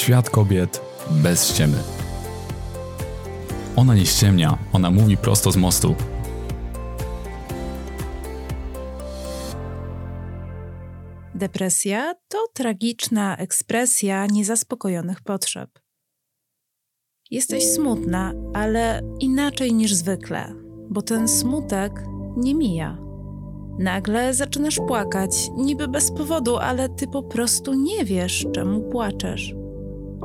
Świat kobiet bez ściemy. Ona nie ściemnia, ona mówi prosto z mostu. Depresja to tragiczna ekspresja niezaspokojonych potrzeb. Jesteś smutna, ale inaczej niż zwykle, bo ten smutek nie mija. Nagle zaczynasz płakać, niby bez powodu, ale ty po prostu nie wiesz, czemu płaczesz.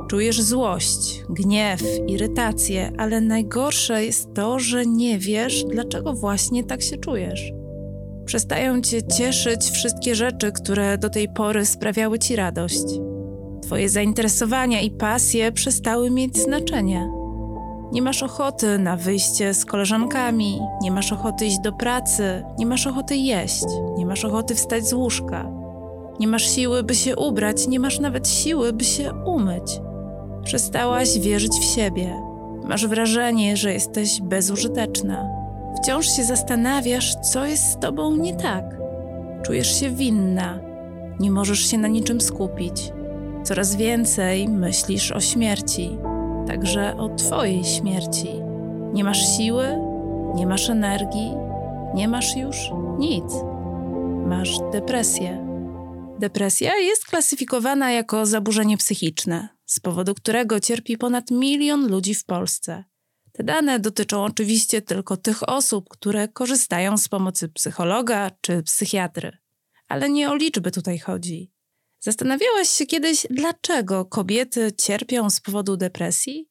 Czujesz złość, gniew, irytację, ale najgorsze jest to, że nie wiesz, dlaczego właśnie tak się czujesz. Przestają cię cieszyć wszystkie rzeczy, które do tej pory sprawiały ci radość. Twoje zainteresowania i pasje przestały mieć znaczenie. Nie masz ochoty na wyjście z koleżankami, nie masz ochoty iść do pracy, nie masz ochoty jeść, nie masz ochoty wstać z łóżka. Nie masz siły, by się ubrać, nie masz nawet siły, by się umyć. Przestałaś wierzyć w siebie. Masz wrażenie, że jesteś bezużyteczna. Wciąż się zastanawiasz, co jest z tobą nie tak. Czujesz się winna, nie możesz się na niczym skupić. Coraz więcej myślisz o śmierci, także o Twojej śmierci. Nie masz siły, nie masz energii, nie masz już nic. Masz depresję. Depresja jest klasyfikowana jako zaburzenie psychiczne, z powodu którego cierpi ponad milion ludzi w Polsce. Te dane dotyczą oczywiście tylko tych osób, które korzystają z pomocy psychologa czy psychiatry. Ale nie o liczby tutaj chodzi. Zastanawiałaś się kiedyś, dlaczego kobiety cierpią z powodu depresji?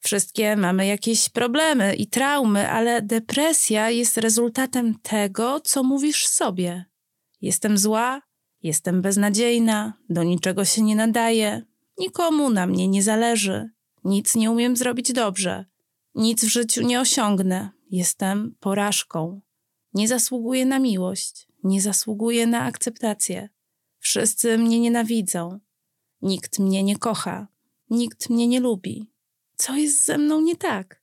Wszystkie mamy jakieś problemy i traumy, ale depresja jest rezultatem tego, co mówisz sobie. Jestem zła, jestem beznadziejna, do niczego się nie nadaję, nikomu na mnie nie zależy, nic nie umiem zrobić dobrze, nic w życiu nie osiągnę, jestem porażką. Nie zasługuję na miłość, nie zasługuję na akceptację. Wszyscy mnie nienawidzą. Nikt mnie nie kocha. Nikt mnie nie lubi. Co jest ze mną nie tak?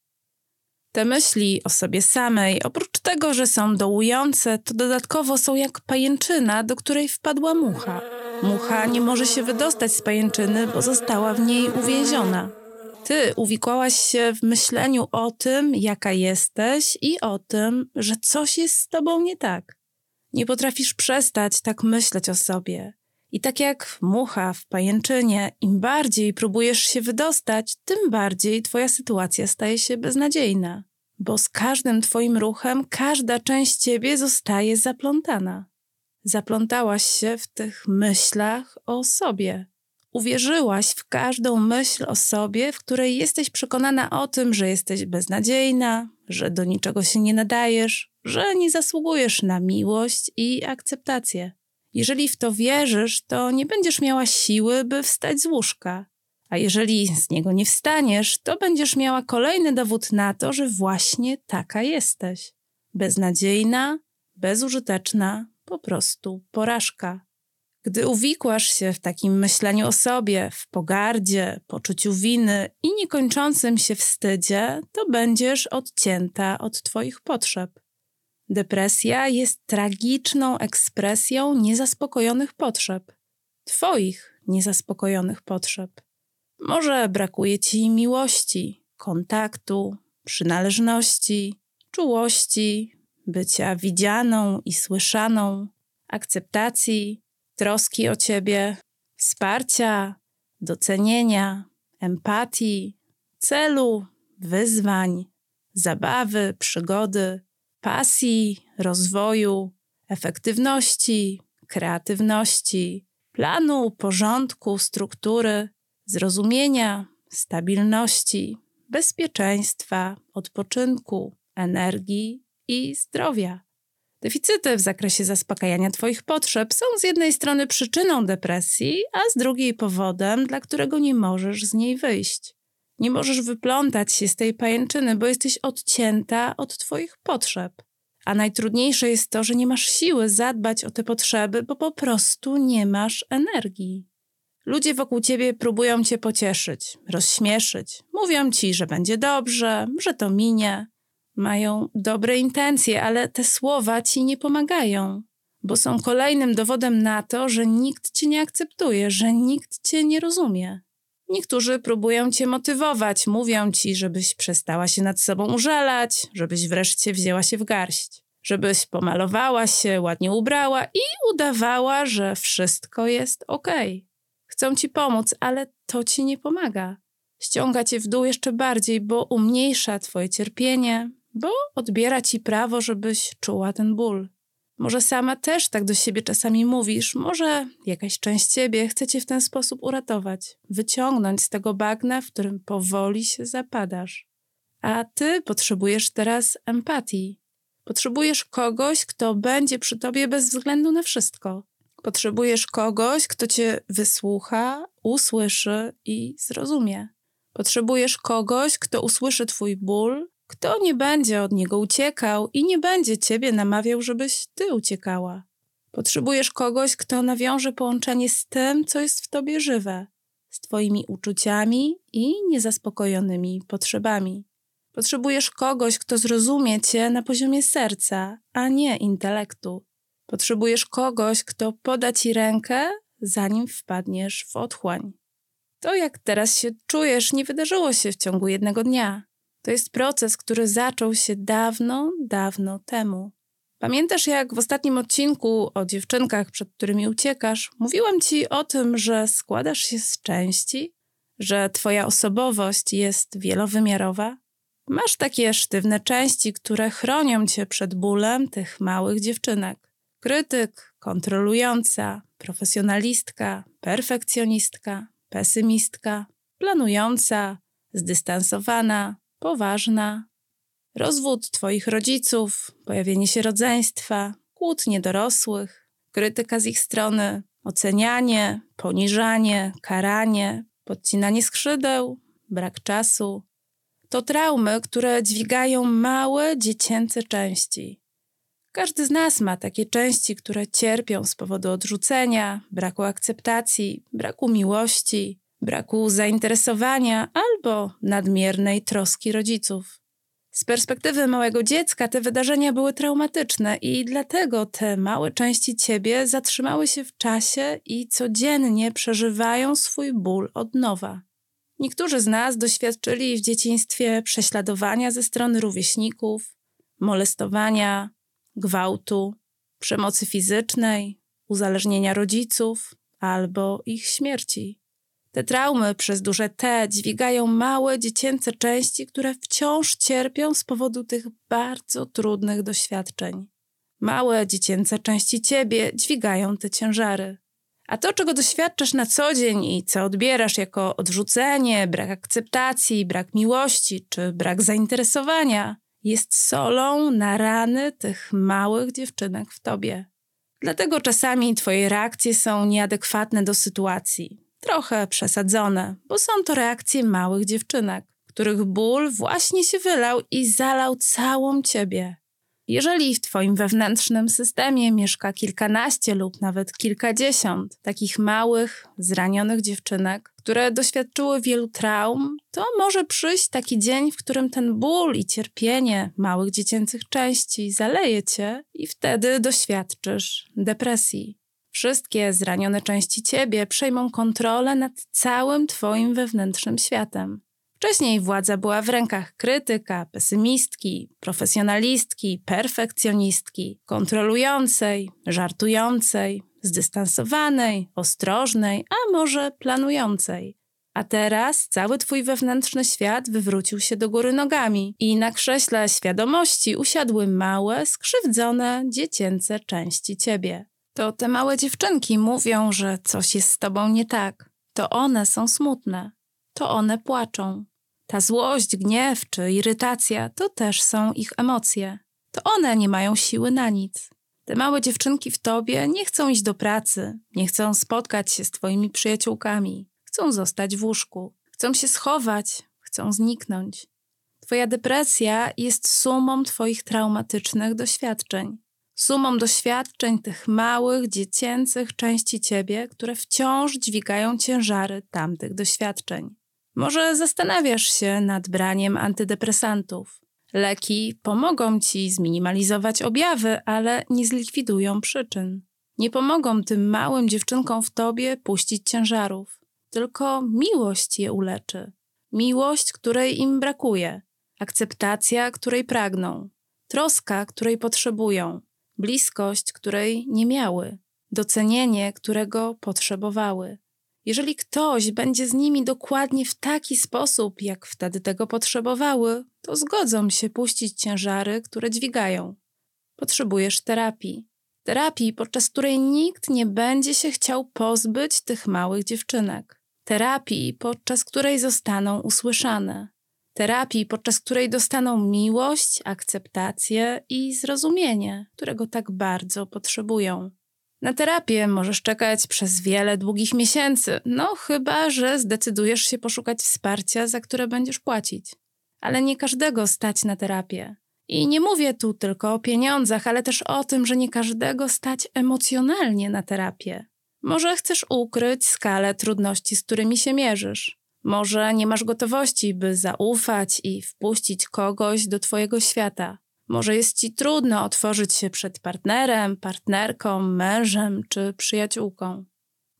Te myśli o sobie samej, oprócz tego, że są dołujące, to dodatkowo są jak pajęczyna, do której wpadła mucha. Mucha nie może się wydostać z pajęczyny, bo została w niej uwięziona. Ty uwikłałaś się w myśleniu o tym, jaka jesteś i o tym, że coś jest z tobą nie tak. Nie potrafisz przestać tak myśleć o sobie. I tak jak mucha w pajęczynie, im bardziej próbujesz się wydostać, tym bardziej twoja sytuacja staje się beznadziejna. Bo z każdym twoim ruchem każda część ciebie zostaje zaplątana. Zaplątałaś się w tych myślach o sobie. Uwierzyłaś w każdą myśl o sobie, w której jesteś przekonana o tym, że jesteś beznadziejna, że do niczego się nie nadajesz, że nie zasługujesz na miłość i akceptację. Jeżeli w to wierzysz, to nie będziesz miała siły, by wstać z łóżka. A jeżeli z niego nie wstaniesz, to będziesz miała kolejny dowód na to, że właśnie taka jesteś. Beznadziejna, bezużyteczna, po prostu porażka. Gdy uwikłasz się w takim myśleniu o sobie, w pogardzie, poczuciu winy i niekończącym się wstydzie, to będziesz odcięta od Twoich potrzeb. Depresja jest tragiczną ekspresją niezaspokojonych potrzeb. Twoich niezaspokojonych potrzeb. Może brakuje ci miłości, kontaktu, przynależności, czułości, bycia widzianą i słyszaną, akceptacji, troski o ciebie, wsparcia, docenienia, empatii, celu, wyzwań, zabawy, przygody pasji, rozwoju, efektywności, kreatywności, planu, porządku, struktury, zrozumienia, stabilności, bezpieczeństwa, odpoczynku, energii i zdrowia. Deficyty w zakresie zaspokajania Twoich potrzeb są z jednej strony przyczyną depresji, a z drugiej powodem, dla którego nie możesz z niej wyjść. Nie możesz wyplątać się z tej pajęczyny, bo jesteś odcięta od Twoich potrzeb. A najtrudniejsze jest to, że nie masz siły zadbać o te potrzeby, bo po prostu nie masz energii. Ludzie wokół ciebie próbują cię pocieszyć, rozśmieszyć. Mówią ci, że będzie dobrze, że to minie. Mają dobre intencje, ale te słowa ci nie pomagają, bo są kolejnym dowodem na to, że nikt cię nie akceptuje, że nikt cię nie rozumie. Niektórzy próbują cię motywować, mówią ci, żebyś przestała się nad sobą użalać, żebyś wreszcie wzięła się w garść, żebyś pomalowała się, ładnie ubrała i udawała, że wszystko jest okej. Okay. Chcą ci pomóc, ale to ci nie pomaga. Ściąga cię w dół jeszcze bardziej, bo umniejsza twoje cierpienie, bo odbiera ci prawo, żebyś czuła ten ból. Może sama też tak do siebie czasami mówisz, może jakaś część ciebie chce cię w ten sposób uratować, wyciągnąć z tego bagna, w którym powoli się zapadasz. A ty potrzebujesz teraz empatii. Potrzebujesz kogoś, kto będzie przy tobie bez względu na wszystko. Potrzebujesz kogoś, kto cię wysłucha, usłyszy i zrozumie. Potrzebujesz kogoś, kto usłyszy twój ból, kto nie będzie od niego uciekał i nie będzie ciebie namawiał, żebyś ty uciekała. Potrzebujesz kogoś, kto nawiąże połączenie z tym, co jest w tobie żywe, z twoimi uczuciami i niezaspokojonymi potrzebami. Potrzebujesz kogoś, kto zrozumie cię na poziomie serca, a nie intelektu. Potrzebujesz kogoś, kto poda ci rękę, zanim wpadniesz w otchłań. To, jak teraz się czujesz, nie wydarzyło się w ciągu jednego dnia. To jest proces, który zaczął się dawno, dawno temu. Pamiętasz, jak w ostatnim odcinku o dziewczynkach, przed którymi uciekasz, mówiłam ci o tym, że składasz się z części, że twoja osobowość jest wielowymiarowa? Masz takie sztywne części, które chronią cię przed bólem tych małych dziewczynek. Krytyk, kontrolująca, profesjonalistka, perfekcjonistka, pesymistka, planująca, zdystansowana, poważna. Rozwód twoich rodziców, pojawienie się rodzeństwa, kłótnie dorosłych, krytyka z ich strony, ocenianie, poniżanie, karanie, podcinanie skrzydeł, brak czasu. To traumy, które dźwigają małe, dziecięce części. Każdy z nas ma takie części, które cierpią z powodu odrzucenia, braku akceptacji, braku miłości, braku zainteresowania albo nadmiernej troski rodziców. Z perspektywy małego dziecka te wydarzenia były traumatyczne i dlatego te małe części ciebie zatrzymały się w czasie i codziennie przeżywają swój ból od nowa. Niektórzy z nas doświadczyli w dzieciństwie prześladowania ze strony rówieśników, molestowania, gwałtu, przemocy fizycznej, uzależnienia rodziców albo ich śmierci. Te traumy przez duże T dźwigają małe dziecięce części, które wciąż cierpią z powodu tych bardzo trudnych doświadczeń. Małe dziecięce części ciebie dźwigają te ciężary. A to, czego doświadczasz na co dzień i co odbierasz jako odrzucenie, brak akceptacji, brak miłości czy brak zainteresowania, jest solą na rany tych małych dziewczynek w tobie. Dlatego czasami twoje reakcje są nieadekwatne do sytuacji, trochę przesadzone, bo są to reakcje małych dziewczynek, których ból właśnie się wylał i zalał całą ciebie. Jeżeli w Twoim wewnętrznym systemie mieszka kilkanaście lub nawet kilkadziesiąt takich małych, zranionych dziewczynek, które doświadczyły wielu traum, to może przyjść taki dzień, w którym ten ból i cierpienie małych dziecięcych części zaleje cię i wtedy doświadczysz depresji. Wszystkie zranione części ciebie przejmą kontrolę nad całym Twoim wewnętrznym światem. Wcześniej władza była w rękach krytyka, pesymistki, profesjonalistki, perfekcjonistki, kontrolującej, żartującej, zdystansowanej, ostrożnej, a może planującej. A teraz cały twój wewnętrzny świat wywrócił się do góry nogami i na krześle świadomości usiadły małe, skrzywdzone, dziecięce części ciebie. To te małe dziewczynki mówią, że coś jest z tobą nie tak. To one są smutne to one płaczą. Ta złość, gniew czy irytacja to też są ich emocje. To one nie mają siły na nic. Te małe dziewczynki w tobie nie chcą iść do pracy, nie chcą spotkać się z twoimi przyjaciółkami, chcą zostać w łóżku, chcą się schować, chcą zniknąć. Twoja depresja jest sumą twoich traumatycznych doświadczeń. Sumą doświadczeń tych małych, dziecięcych części ciebie, które wciąż dźwigają ciężary tamtych doświadczeń. Może zastanawiasz się nad braniem antydepresantów. Leki pomogą ci zminimalizować objawy, ale nie zlikwidują przyczyn. Nie pomogą tym małym dziewczynkom w tobie puścić ciężarów. tylko miłość je uleczy. Miłość, której im brakuje, akceptacja, której pragną, troska, której potrzebują, bliskość, której nie miały, docenienie, którego potrzebowały. Jeżeli ktoś będzie z nimi dokładnie w taki sposób, jak wtedy tego potrzebowały, to zgodzą się puścić ciężary, które dźwigają. Potrzebujesz terapii. Terapii, podczas której nikt nie będzie się chciał pozbyć tych małych dziewczynek. Terapii, podczas której zostaną usłyszane. Terapii, podczas której dostaną miłość, akceptację i zrozumienie, którego tak bardzo potrzebują. Na terapię możesz czekać przez wiele długich miesięcy, no chyba, że zdecydujesz się poszukać wsparcia, za które będziesz płacić. Ale nie każdego stać na terapię. I nie mówię tu tylko o pieniądzach, ale też o tym, że nie każdego stać emocjonalnie na terapię. Może chcesz ukryć skalę trudności, z którymi się mierzysz. Może nie masz gotowości, by zaufać i wpuścić kogoś do Twojego świata. Może jest ci trudno otworzyć się przed partnerem, partnerką, mężem czy przyjaciółką.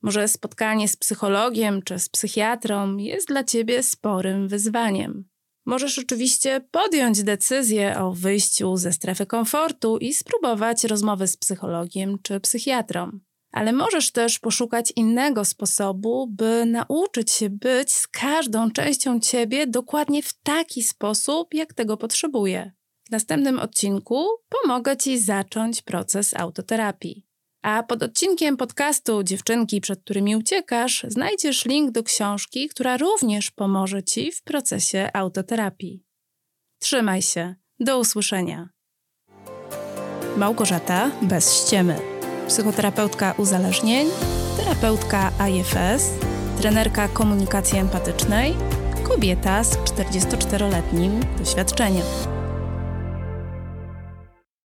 Może spotkanie z psychologiem czy z psychiatrą jest dla ciebie sporym wyzwaniem. Możesz oczywiście podjąć decyzję o wyjściu ze strefy komfortu i spróbować rozmowy z psychologiem czy psychiatrą. Ale możesz też poszukać innego sposobu, by nauczyć się być z każdą częścią ciebie dokładnie w taki sposób, jak tego potrzebuje. W następnym odcinku pomogę Ci zacząć proces autoterapii. A pod odcinkiem podcastu Dziewczynki, przed którymi uciekasz, znajdziesz link do książki, która również pomoże Ci w procesie autoterapii. Trzymaj się. Do usłyszenia. Małgorzata bez ściemy. Psychoterapeutka uzależnień, terapeutka IFS, trenerka komunikacji empatycznej, kobieta z 44-letnim doświadczeniem.